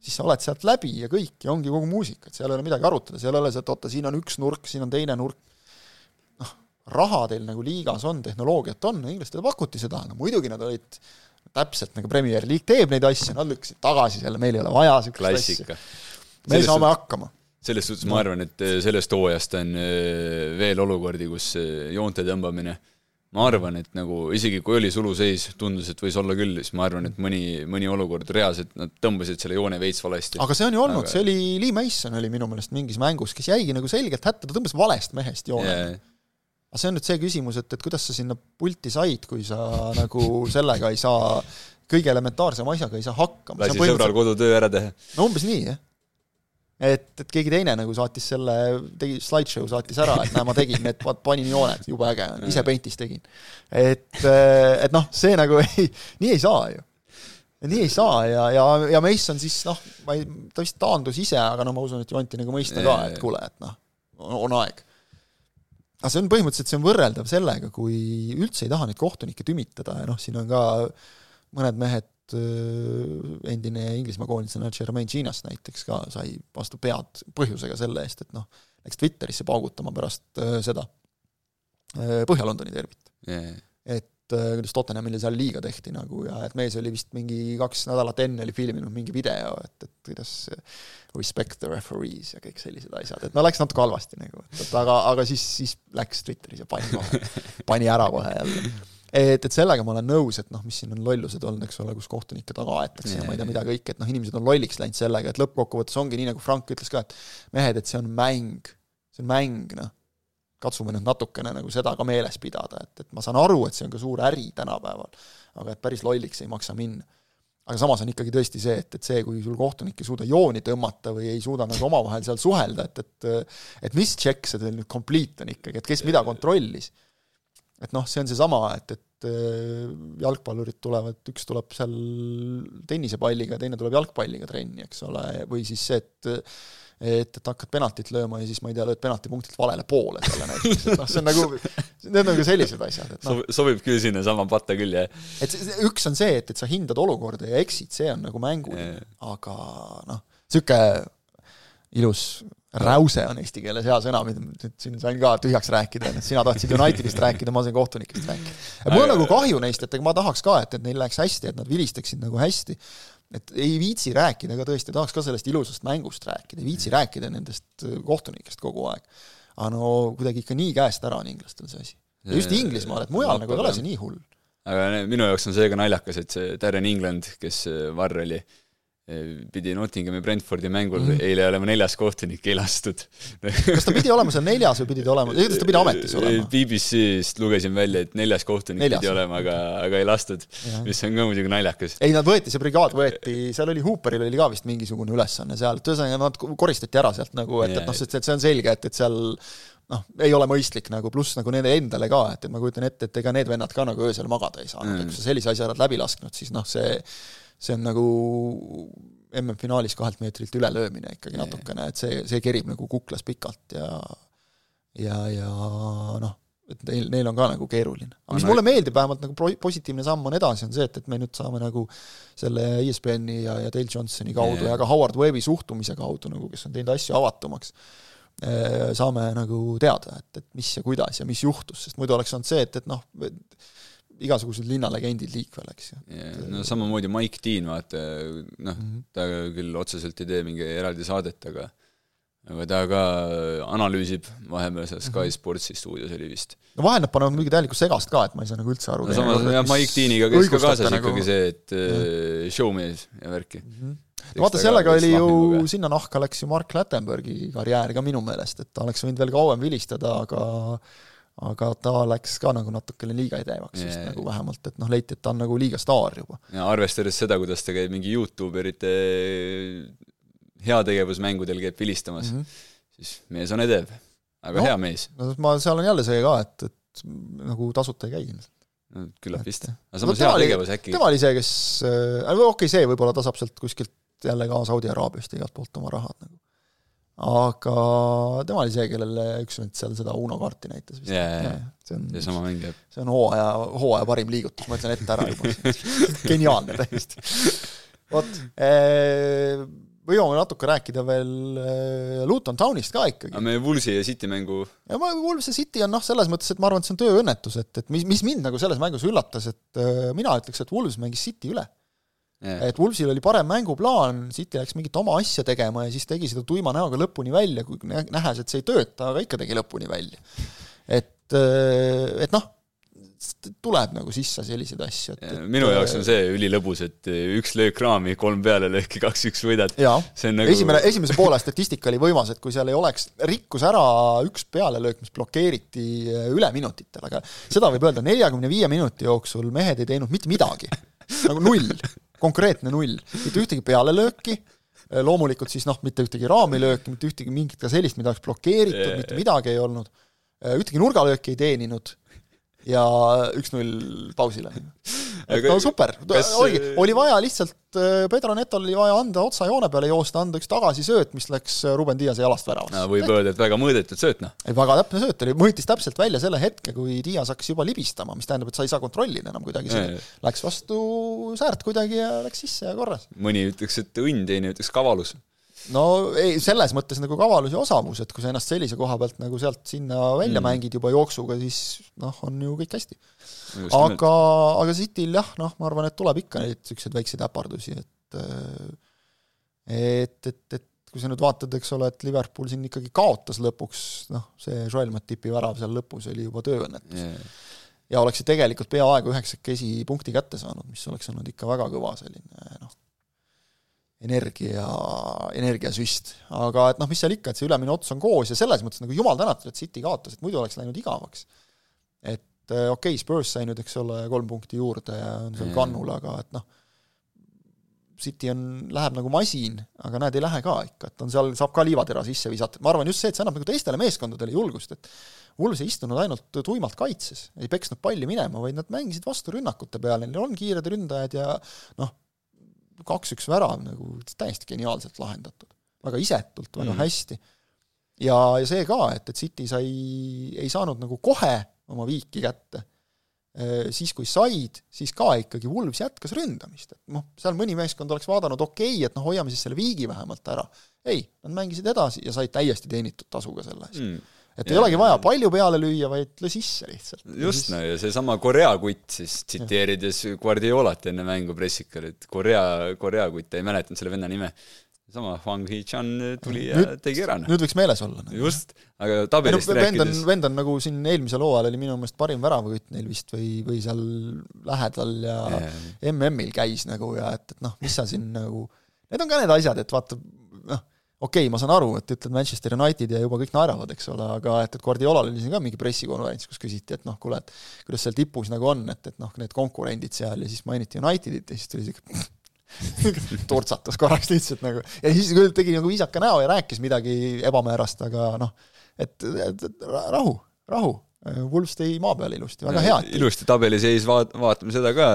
siis sa oled sealt läbi ja kõik ja ongi kogu muusika, et seal ei ole midagi arutada, seal ei ole see, et oota, siin on üks nurk, siin on teine nurk, raha teil nagu liigas on, tehnoloogiat on, inglastele pakuti seda, no muidugi nad olid täpselt nagu Premier League teeb neid asju, nad lükkasid tagasi selle, meil ei ole vaja niisugust asja. me Selles saame hakkama. selles suhtes ma arvan, et äh, sellest hooajast on äh, veel olukordi, kus äh, joonte tõmbamine, ma arvan, et nagu isegi kui oli suluseis, tundus, et võis olla küll, siis ma arvan, et mõni, mõni olukord reaalselt nad tõmbasid selle joone veits valesti. aga see on ju olnud aga..., see oli, Lee Mason oli minu meelest mingis mängus, kes jäigi nagu selgelt hätta, ta tõmbas valest mehest joone. Yeah aga see on nüüd see küsimus, et, et kuidas sa sinna pulti said, kui sa (laughs) nagu sellega ei saa, kõige elementaarsema asjaga ei saa hakkama. lasi sõbral kodutöö ära teha. no umbes nii, jah et, et keegi teine nagu saatis selle, tegi slideshow saatis ära, et näe, ma tegin need, panin jooned, jube äge on, ise Paintis tegin. et, et noh, see nagu (laughs) ei, nii ei saa ju. nii ei saa ja, ja, ja Mason siis noh, ma ei, ta vist taandus ise, aga no ma usun, et ju anti nagu mõista ka, et kuule, et noh, on aeg. Aga see on põhimõtteliselt, see on võrreldav sellega, kui üldse ei taha neid kohtunikke tümitada. Ja noh, siin on ka mõned mehed Äh, endine Inglismaa koondisena Jermaine Ginas näiteks ka sai vastu pead põhjusega selle eest, et noh, läks Twitterisse paugutama pärast äh, seda äh, Põhja-Londoni derbit yeah.. et kuidas Tottenhamile seal liiga tehti nagu ja et mees oli vist mingi kaks nädalat enne oli filminud mingi video, et, et kuidas respect the referees ja kõik sellised asjad, et no läks natuke halvasti nagu, et aga, aga siis, siis läks Twitteris ja pani kohe, pani ära kohe jälle. Et, et sellega ma olen nõus, et noh, mis siin on lollused olnud, eks ole, kus kohtunikke taga aetakse ja ma ei tea mida kõike, et noh, inimesed on lolliks läinud sellega, et lõppkokkuvõttes ongi nii, nagu Frank ütles ka, et mehed, et see on mäng, see on mäng, noh. Katsume nüüd natukene nagu seda ka meeles pidada, et, et ma saan aru, et see on ka suur äri tänapäeval, aga et päris lolliks ei maksa minna. Aga samas on ikkagi tõesti see, et, et see, kui sul kohtunik ei suuda jooni tõmmata või ei suuda nagu omavahel seal suhelda, et, et et mis tšekk see teil nüüd complete on ikkagi, et kes mida kontrollis et noh, see on seesama, et, et äh, jalgpallurid tulevad, üks tuleb seal tennisepalliga, teine tuleb jalgpalliga trenni, eks ole, või siis see, et et, et hakkad penaltit lööma ja siis ma ei tea, lööd penaltipunktilt valele poole talle näiteks, et noh, see on nagu, (laughs) need on nagu sellised asjad, et noh. sobib küll sinnasama patta küll, jah. et üks on see, et, et sa hindad olukorda ja eksid, see on nagu mänguline, aga noh, niisugune ilus räuse on eesti keeles hea sõna, mida nüüd siin sain ka tühjaks rääkida, et sina tahtsid Unitedist (laughs) rääkida, ma sain kohtunikest rääkida. mul on nagu kahju neist, et ega ma tahaks ka, et, et neil läheks hästi, et nad vilistaksid nagu hästi, et ei viitsi rääkida ka tõesti, tahaks ka sellest ilusast mängust rääkida, ei viitsi rääkida nendest äh, kohtunikest kogu aeg. aga no kuidagi ikka nii käest ära on inglastel see asi. just Inglismaal, et mujal nagu ei ole see nii hull. aga minu jaoks on see ka naljakas, et see Darren England, kes äh, varr oli, pidi Nottinghami Brentfordi mängul mm. eile olema neljas kohtunik, ei lastud kas ta pidi olema seal neljas või pidi ta olema, igatahes ta pidi ametis olema? BBC-st lugesin välja, et neljas kohtunik neljas. pidi olema, aga, aga ei lastud, mis on ka muidugi naljakas. ei, nad võeti, see brigaad võeti, seal oli, Hooperil oli ka vist mingisugune ülesanne seal, et ühesõnaga nad koristati ära sealt nagu, et, et noh, sest et see on selge, et, et seal noh, ei ole mõistlik nagu, pluss nagu nende endale ka, et, et ma kujutan ette, et ega need vennad ka nagu öösel magada ei saanud mm., et kui sa sellise asja oled läbi lasknud, siis noh, see see on nagu MM-finaalis kahelt meetrilt ülelöömine ikkagi natukene, et see, see kerib nagu kuklas pikalt ja ja, ja noh, et neil, neil on ka nagu keeruline. aga mis mulle meeldib, vähemalt nagu pro-, positiivne samm on edasi, on see, et, et me nüüd saame nagu selle ESPN-i ja, ja Dale Johnsoni kaudu yeah. ja ka Howard Webbi suhtumise kaudu nagu, kes on teinud asju avatumaks, eh, saame nagu teada, et, et mis ja kuidas ja mis juhtus, sest muidu oleks olnud see, et, et noh, igasugused linnalegendid liikvel, eks ju yeah,. no samamoodi Mike Dean, vaata, noh mm, -hmm. ta küll otseselt ei tee mingi eraldi saadet, aga aga ta ka analüüsib vahepeal seal Sky mhm. Sportsi stuudios oli vist. no vahel nad panevad mingi täielikku segast ka, et ma ei saa nagu üldse aru. no samas jah, Mike Deaniga käis ka kaasas nagu... ikkagi see, et äh, showmees ja värki mm. -hmm. no vaata, sellega oli ju, sinna nahka läks ju Mark Lattenbergi karjäär ka minu meelest, et ta oleks võinud veel kauem vilistada, aga aga ta läks ka nagu natukene liiga edevaks vist nagu vähemalt, et noh, leiti, et ta on nagu liiga staar juba. ja arvestades seda, kuidas ta käib mingi Youtuberite heategevusmängudel käib vilistamas mm, -hmm. siis mees on edev, aga no, hea mees. no ma, seal on jälle see ka, et, et nagu tasuta ei käi ilmselt. no küllap vist. aga samas no, heategevus äkki. tema oli see, kes äh,, okei okay,, see võib-olla ta saab sealt kuskilt jälle ka Saudi Araabiast igalt poolt oma rahad aga tema oli see, kellele üks vend seal seda Uno kaarti näitas vist yeah,. Yeah. see on, seesama mäng, jah. see on hooaja, hooaja parim liigutus, ma ütlen ette ära juba (laughs) geniaalne täiesti. vot, eh, võime natuke rääkida veel äh, Luton Townist ka ikkagi. aga meie Woolsi ja City mängu ja ma, Wolves ja City on noh, selles mõttes, et ma arvan, et see on tööõnnetus, et, et mis, mis mind nagu selles mängus üllatas, et äh, mina ütleks, et Wolves mängis City üle yeah.. et Wolvesil oli parem mänguplaan, City läks mingit oma asja tegema ja siis tegi seda tuima näoga lõpuni välja, kui nähes, et see ei tööta, aga ikka tegi lõpuni välja. et, äh, et noh tuleb nagu sisse selliseid asju, et, et minu jaoks on see ülilõbus, et üks löök raami, kolm pealelööki, (laughs) kaks-üks võidad. jaa, nagu... esimene, esimese poole statistika oli võimas, et kui seal ei oleks, rikkus ära üks pealelöök, mis blokeeriti üle minutitel, aga seda võib öelda, neljakümne viie minuti jooksul mehed ei teinud mitte midagi. nagu null, konkreetne null, mitte ühtegi pealelööki, loomulikult siis noh, mitte ühtegi raamilööki, mitte ühtegi mingit ka sellist, mida oleks blokeeritud, mitte midagi ei olnud, ühtegi nurgalööki ei teeninud ja üks-null pausile. et no super oligi, oli vaja lihtsalt, äh, Pedro Netol oli vaja anda otsa joone peale joosta, anda üks tagasisööt, mis läks äh, Ruben Diase jalast väravasse no,. võib öelda, et väga mõõdetud sööt, noh. väga täpne sööt oli, mõõtis täpselt välja selle hetke, kui Dias hakkas juba libistama, mis tähendab, et sa ei saa kontrollida enam kuidagi seda. Läks vastu säärt kuidagi ja läks sisse ja korras. mõni ütleks, et õnn, teine ütleks kavalus no ei, selles mõttes nagu kavalus ja osavus, et kui sa ennast sellise koha pealt nagu sealt sinna välja mm. mängid juba jooksuga, siis noh, on ju kõik hästi. aga, aga Cityl jah, noh, ma arvan, et tuleb ikka neid niisuguseid väikseid äpardusi, et et, et, et kui sa nüüd vaatad, eks ole, et Liverpool siin ikkagi kaotas lõpuks, noh, see Joel Matipi värav seal lõpus oli juba tööõnnetus yeah. ja oleksid tegelikult peaaegu üheksakesi punkti kätte saanud, mis oleks olnud ikka väga kõva selline noh, energia, energiasüst. aga et noh, mis seal ikka, et see ülemine ots on koos ja selles mõttes nagu jumal tänatud, et City kaotas, et muidu oleks läinud igavaks. et äh, okei okay,, Spurs sai nüüd, eks ole, kolm punkti juurde ja on seal kannul, aga et noh, City on, läheb nagu masin, aga näed, ei lähe ka ikka, et on seal, saab ka liivatera sisse visata, ma arvan just see, et see annab nagu teistele meeskondadele julgust, et Wolves ei istunud ainult tuimalt kaitses, ei peksnud palli minema, vaid nad mängisid vastu rünnakute peale, neil on kiired ründajad ja noh, kaks-üks värav nagu täiesti geniaalselt lahendatud. väga isetult, väga mm. hästi. ja, ja see ka, et, et City sai, ei saanud nagu kohe oma viiki kätte, siis kui said, siis ka ikkagi Wools jätkas ründamist, et noh, seal mõni meeskond oleks vaadanud, okei okay,, et noh, hoiame siis selle viigi vähemalt ära. ei, nad mängisid edasi ja said täiesti teenitud tasuga selle eest mm et ja, ei olegi vaja palju peale lüüa, vaid löö sisse lihtsalt. just, no ja seesama Korea kutt siis, tsiteerides Guardiolat enne mängu pressikal, et Korea, Korea kutt, ei mäletanud selle venna nime, sama Huang Hee-chan tuli ja nüüd, tegi ära. nüüd võiks meeles olla. Nagu. just, aga tabelist no, rääkides vend on, nagu siin eelmisel hooajal oli minu meelest parim väravakütt neil vist või, või seal lähedal ja yeah. MM-il käis nagu ja et, et noh, mis sa siin nagu, need on ka need asjad, et vaata, noh, okei okay,, ma saan aru, et ütled Manchester United ja juba kõik naeravad, eks ole, aga et, et Guardiolal oli siin ka mingi pressikonverents, kus küsiti, et noh, kuule, et kuidas seal tipus nagu on, et, et noh, need konkurendid seal ja siis mainiti Unitedit ja siis tuli siuke (laughs) turtsatas korraks lihtsalt nagu ja siis küll tegi nagu viisaka näo ja rääkis midagi ebamäärast, aga noh, et, rahu, rahu. Wolves tõi maa peale ilusti, väga hea. ilusti tabeliseis, vaat-, vaatame seda ka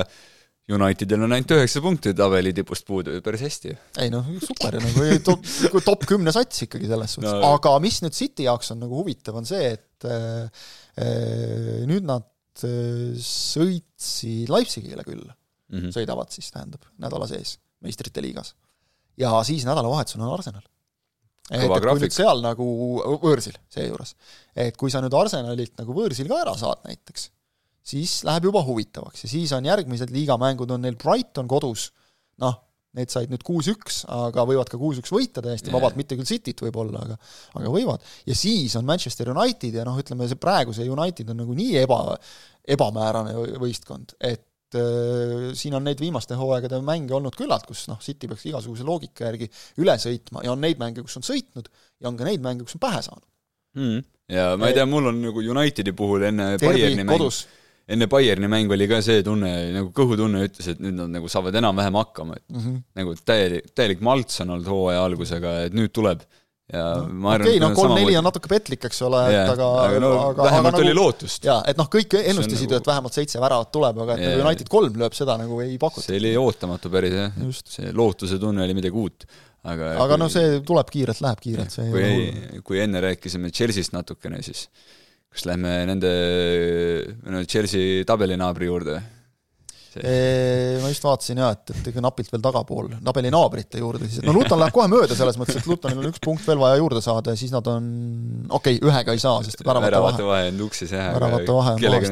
Unitedil on ainult üheksa punkti tabeli tipust puudu ju, päris hästi. ei noh, super nagu top, top kümne sats ikkagi selles suhtes no., aga mis nüüd City jaoks on nagu huvitav, on see, et äh, äh nüüd nad äh, sõitsid Leipzigile küll mm, -hmm. sõidavad siis, tähendab, nädala sees meistrite liigas. ja siis nädalavahetusel on Arsenal. et, et kui nüüd seal nagu, võõrsil seejuures, et kui sa nüüd Arsenalilt nagu võõrsil ka ära saad näiteks siis läheb juba huvitavaks. Ja siis on järgmised liigamängud, on neil Brighton kodus, noh, need said nüüd kuus-üks, aga võivad ka kuus-üks võita täiesti yeah. vabalt, mitte küll Cityt võib-olla, aga aga võivad. ja siis on Manchester United ja noh, ütleme see praegu see United on nagu nii eba, ebamäärane võistkond, et äh, siin on neid viimaste hooaegade mänge olnud küllalt, kus noh, City peaks igasuguse loogika järgi üle sõitma ja on neid mänge, kus on sõitnud ja on ka neid mänge, kus on pähe saanud. Mm.. ja ma ei tea, mul on nagu Unitedi puhul enne Bayerni mängu enne Bayerni mängu oli ka see tunne, nagu kõhutunne ütles, et nüüd nad nagu saavad enam-vähem hakkama, et mm -hmm. nagu täielik, täielik malts on olnud hooaja algusega, et nüüd tuleb ja no, ma arvan okei okay,, noh, kolm-neli on natuke petlik, eks ole, et aga aga no aga, vähemalt aga, oli nagu, lootust. jaa, et noh, kõik ennustasid ju nagu..., et vähemalt seitse väravat tuleb, aga et yeah. nagu United kolm lööb, seda nagu ei pakutud. see oli ootamatu päris jah, see lootuse tunne oli midagi uut. aga aga noh, see tuleb kiirelt, läheb kiirelt, see kui, kui enne rääkisime Chelsea'st natukene, siis kas lähme nende, no Chelsea tabelinaabri juurde? Ma just vaatasin jaa, et, et ega napilt veel tagapool, tabeli naabrite juurde siis, et no Luton läheb kohe mööda selles mõttes, et Lutonil on üks punkt veel vaja juurde saada ja siis nad on, okei okay,, ühega ei saa, sest et väravate vahe. vahe on tuksis jah, on kellega,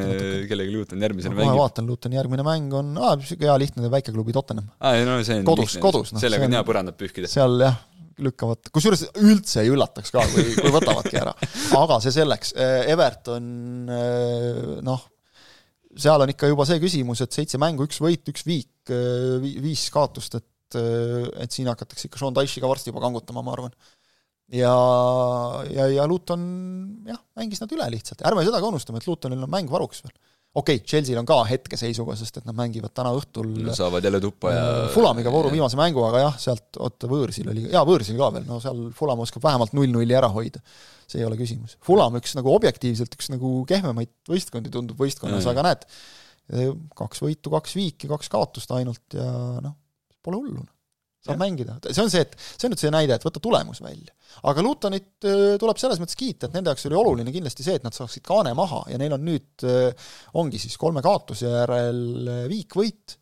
kellega Luton järgmisena mängib? kohe vaatan, Luton järgmine mäng on, aa, niisugune hea lihtne väikeklubi Tottenham. aa, no see on kodus, kodus, noh. sellega on hea põrandat pühkida. seal jah, lükkavad, kusjuures üldse ei üllataks ka, kui, kui võtavadki ära. aga see selleks, Everton noh, seal on ikka juba see küsimus, et seitse mängu, üks võit, üks viik, viis kaotust, et et siin hakatakse ikka Sean Dyche'i ka varsti juba kangutama, ma arvan. ja, ja, ja Luton jah, mängis nad üle lihtsalt, ärme seda ka unustame, et Lutonil on mäng varuks veel okei okay,, Chelsea'l on ka hetkeseisuga, sest et nad mängivad täna õhtul no, saavad jälle tuppa ja äh, Fulamiga vooru viimase mängu, aga jah, sealt, oota, võõrsil oli, jaa, võõrsil ka veel, no seal Fulam oskab vähemalt null-nulli ära hoida. See ei ole küsimus. Fulam üks nagu objektiivselt üks nagu kehvemaid võistkondi tundub võistkonnas, aga näed, kaks võitu, kaks viiki, kaks kaotust ainult ja noh, pole hullu saab ja. mängida, see on see, et see on nüüd see näide, et võta tulemus välja. aga Lutonit äh, tuleb selles mõttes kiita, et nende jaoks oli oluline kindlasti see, et nad saaksid kaane maha ja neil on nüüd, äh, ongi siis kolme kaotuse järel äh, viik-võit,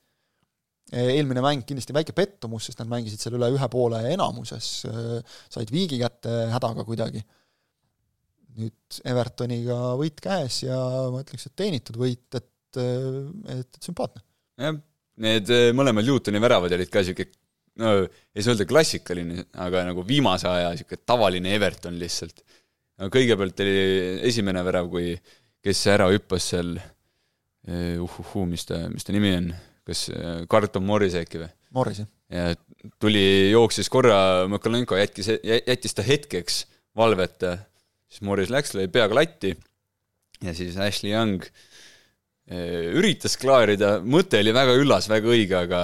eelmine mäng kindlasti väike pettumus, sest nad mängisid seal üle ühe poole enamuses, said viigi kätte hädaga kuidagi. Nüüd Evertoniga võit käes ja ma ütleks, et teenitud võit, et, et, et sümpaatne. jah, need mõlemad Newtoni väravad olid ka niisugune no ei saa öelda klassikaline, aga nagu viimase aja niisugune tavaline Everton lihtsalt. kõigepealt oli esimene värav, kui kes ära hüppas seal uhuhuu, mis ta, mis ta nimi on, kas Carlton Morris äkki või? Morris, jah. ja tuli, jooksis korra, Mõkalenko jättis, jättis ta hetkeks valveta, siis Morris läks, lõi peaga latti ja siis Ashley Young äh, Äh, üritas klaarida, mõte oli väga üllas, väga õige, aga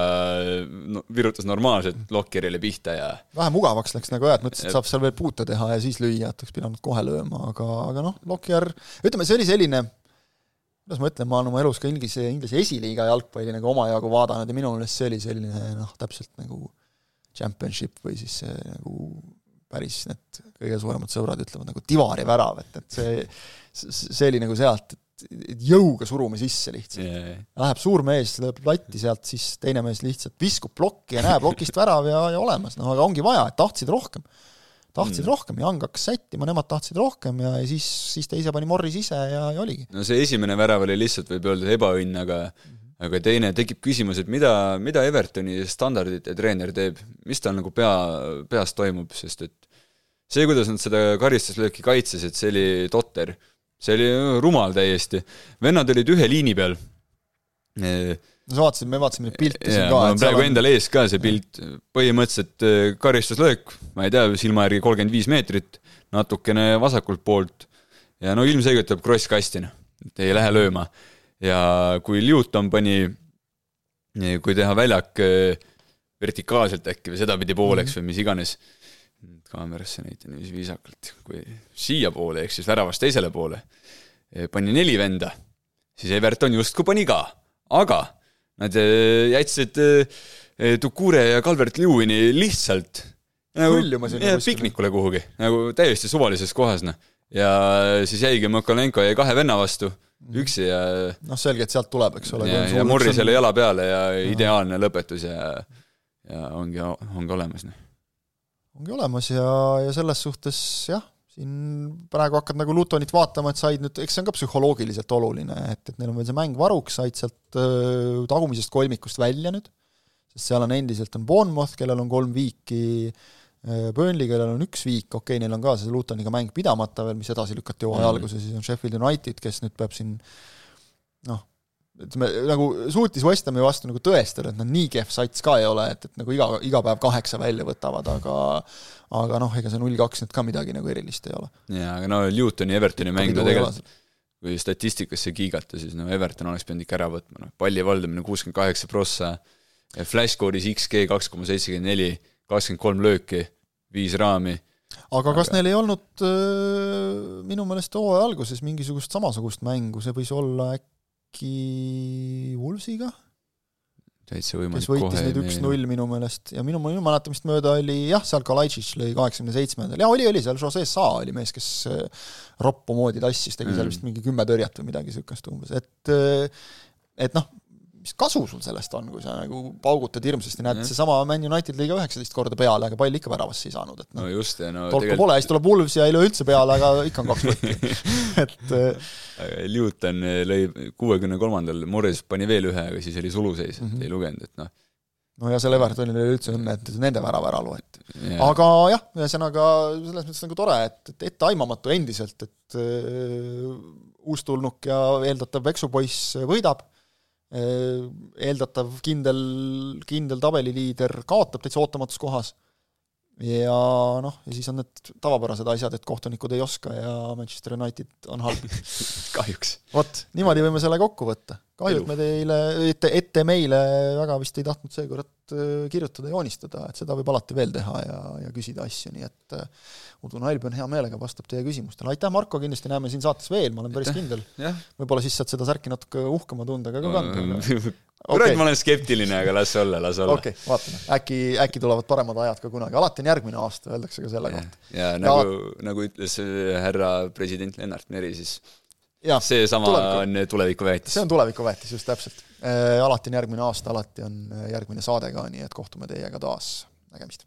no, virutas normaalselt Lokkerile pihta ja vähe mugavaks läks nagu jah, et mõtlesin, et saab seal veel puute teha ja siis lüüa, et oleks pidanud kohe lööma, aga, aga noh, Lokker, ütleme, see oli selline kuidas ma ütlen, ma olen oma elus ka Inglise, Inglise esiliiga jalgpalli nagu omajagu vaadanud ja minu meelest see oli selline noh, täpselt nagu championship või siis see nagu päris need kõige suuremad sõbrad ütlevad nagu divari värav, et, et see, see oli nagu sealt, et jõuga surume sisse lihtsalt yeah.. Läheb suur mees, lööb latti sealt, siis teine mees lihtsalt viskub plokki ja näeb plokist värav ja, ja olemas, noh aga ongi vaja, et tahtsid rohkem. tahtsid mm. rohkem, Young hakkas sättima, nemad tahtsid rohkem ja, ja siis, siis teise pani Morris ise ja, ja oligi. no see esimene värav oli lihtsalt, võib öelda, ebaõnn, aga mm -hmm. Aga teine, tekib küsimus, et mida, mida Evertoni standardite treener teeb, mis tal nagu pea, peas toimub, sest et see, kuidas nad seda karistuslööki kaitsesid, see oli totter see oli rumal täiesti. vennad olid ühe liini peal. no sa vaatasid, me vaatasime pilte siin ka. praegu on... endal ees ka see pilt, põhimõtteliselt äh, karistuslöök, ma ei tea, silma järgi kolmkümmend viis meetrit, natukene vasakult poolt ja no ilmselgelt tuleb kross kasti, noh, ei lähe lööma. Ja kui Newton pani, kui teha väljak äh, vertikaalselt äkki või sedapidi pooleks mm -hmm. või mis iganes kaamerasse näitan niiviisi viisakalt, kui siiapoole, ehk siis väravast teisele poole eh, pani neli venda, siis Everton justkui pani ka, aga nad eh, jätsid Tukure eh, ja Calvert Lewini lihtsalt nagu piknikule kuhugi, nagu täiesti suvalises kohas, noh. ja siis jäigi Mõkolenko jäi kahe venna vastu. Üksi ja noh, selge, et sealt tuleb, eks ole. ja, ja Morri selle jala peale ja ideaalne lõpetus ja ja ongi, ongi olemas, noh. Ongi olemas ja, ja selles suhtes jah, siin praegu hakkad nagu Lutonit vaatama, et said nüüd, eks see on ka psühholoogiliselt oluline, et, et neil on veel see mäng varuks, said sealt äh, tagumisest kolmikust välja nüüd, sest seal on endiselt on Bournemouth, kellel on kolm viiki äh,, Burnley, kellel on üks viik, okei okay,, neil on ka see Lutoniga mäng pidamata veel, mis edasi lükati hooaja mm. alguses, siis on Sheffield United, kes nüüd peab siin noh, ütleme, nagu suutis West Hami vastu nagu tõestada, et nad nii kehv sats ka ei ole, et, et nagu iga, iga päev kaheksa välja võtavad, aga aga noh, ega see null kaks nüüd ka midagi nagu erilist ei ole. jaa, aga no Newtoni, Evertoni mäng no tegelikult kui statistikasse kiigata, siis no Everton oleks pidanud ikka ära võtma, noh palli valdamine kuuskümmend kaheksa prossa, Flash score'is XG kaks koma seitsekümmend neli, kakskümmend kolm lööki, viis raami. Aga kas neil ei olnud minu meelest hooaja alguses mingisugust samasugust mängu, see võis olla äkki Wolvesiga? täitsa võimalik kes võitis neid üks-null minu meelest. Ja minu, minu mäletamist mööda oli jah, seal Kalajdzic lõi kaheksakümne seitsmendal, jaa, oli, oli, seal Jose Sa oli mees, kes roppu moodi tassis, tegi mm. seal vist mingi kümme tõrjet või midagi niisugust umbes, et et noh, mis kasu sul sellest on, kui sa nagu paugutad hirmsasti, näed, seesama Man United lõi ka üheksateist korda peale, aga pall ikka väravasse ei saanud, et noh. no just, ja no tolku tegelikult... pole, siis tuleb Wolves ja ei löö üldse peale, aga ikka on kaks võtti (laughs) et Newton lõi kuuekümne kolmandal, Morris pani veel ühe, aga siis oli suluseis, mm -hmm. ei lugenud, et noh. No ja seal Evertonil oli üldse õnne, et nende värav ära loeti. Yeah.. aga jah, ühesõnaga selles mõttes nagu tore, et, et etteaimamatu endiselt, et äh, uustulnuk ja eeldatav veksupoiss võidab. äh,, eeldatav kindel, kindel tabeliliider kaotab täitsa ootamatus kohas ja noh, ja siis on need tavapärased asjad, et kohtunikud ei oska ja Manchester United on halb (laughs) kahjuks. vot, niimoodi võime selle kokku võtta. kahju, et me teile, ette, ette meile väga vist ei tahtnud seekord äh, kirjutada, joonistada, et seda võib alati veel teha ja, ja küsida asju, nii et äh, Udu Nailpõn hea meelega vastab teie küsimustele, aitäh Marko, kindlasti näeme siin saates veel, ma olen päris kindel. võib-olla siis saad seda särki natuke uhkema tundega ka kanda (laughs) kurat ma olen skeptiline, aga las olla, las olla. okei okay,, vaatame, äkki, äkki tulevad paremad ajad ka kunagi, alati on järgmine aasta, öeldakse ka selle kohta. ja nagu, nagu ütles härra president Lennart Meri, siis seesama on tulevikuväetis. see on tulevikuväetis, just täpselt äh,. alati on järgmine aasta, alati on järgmine saade ka, nii et kohtume teiega taas, nägemist!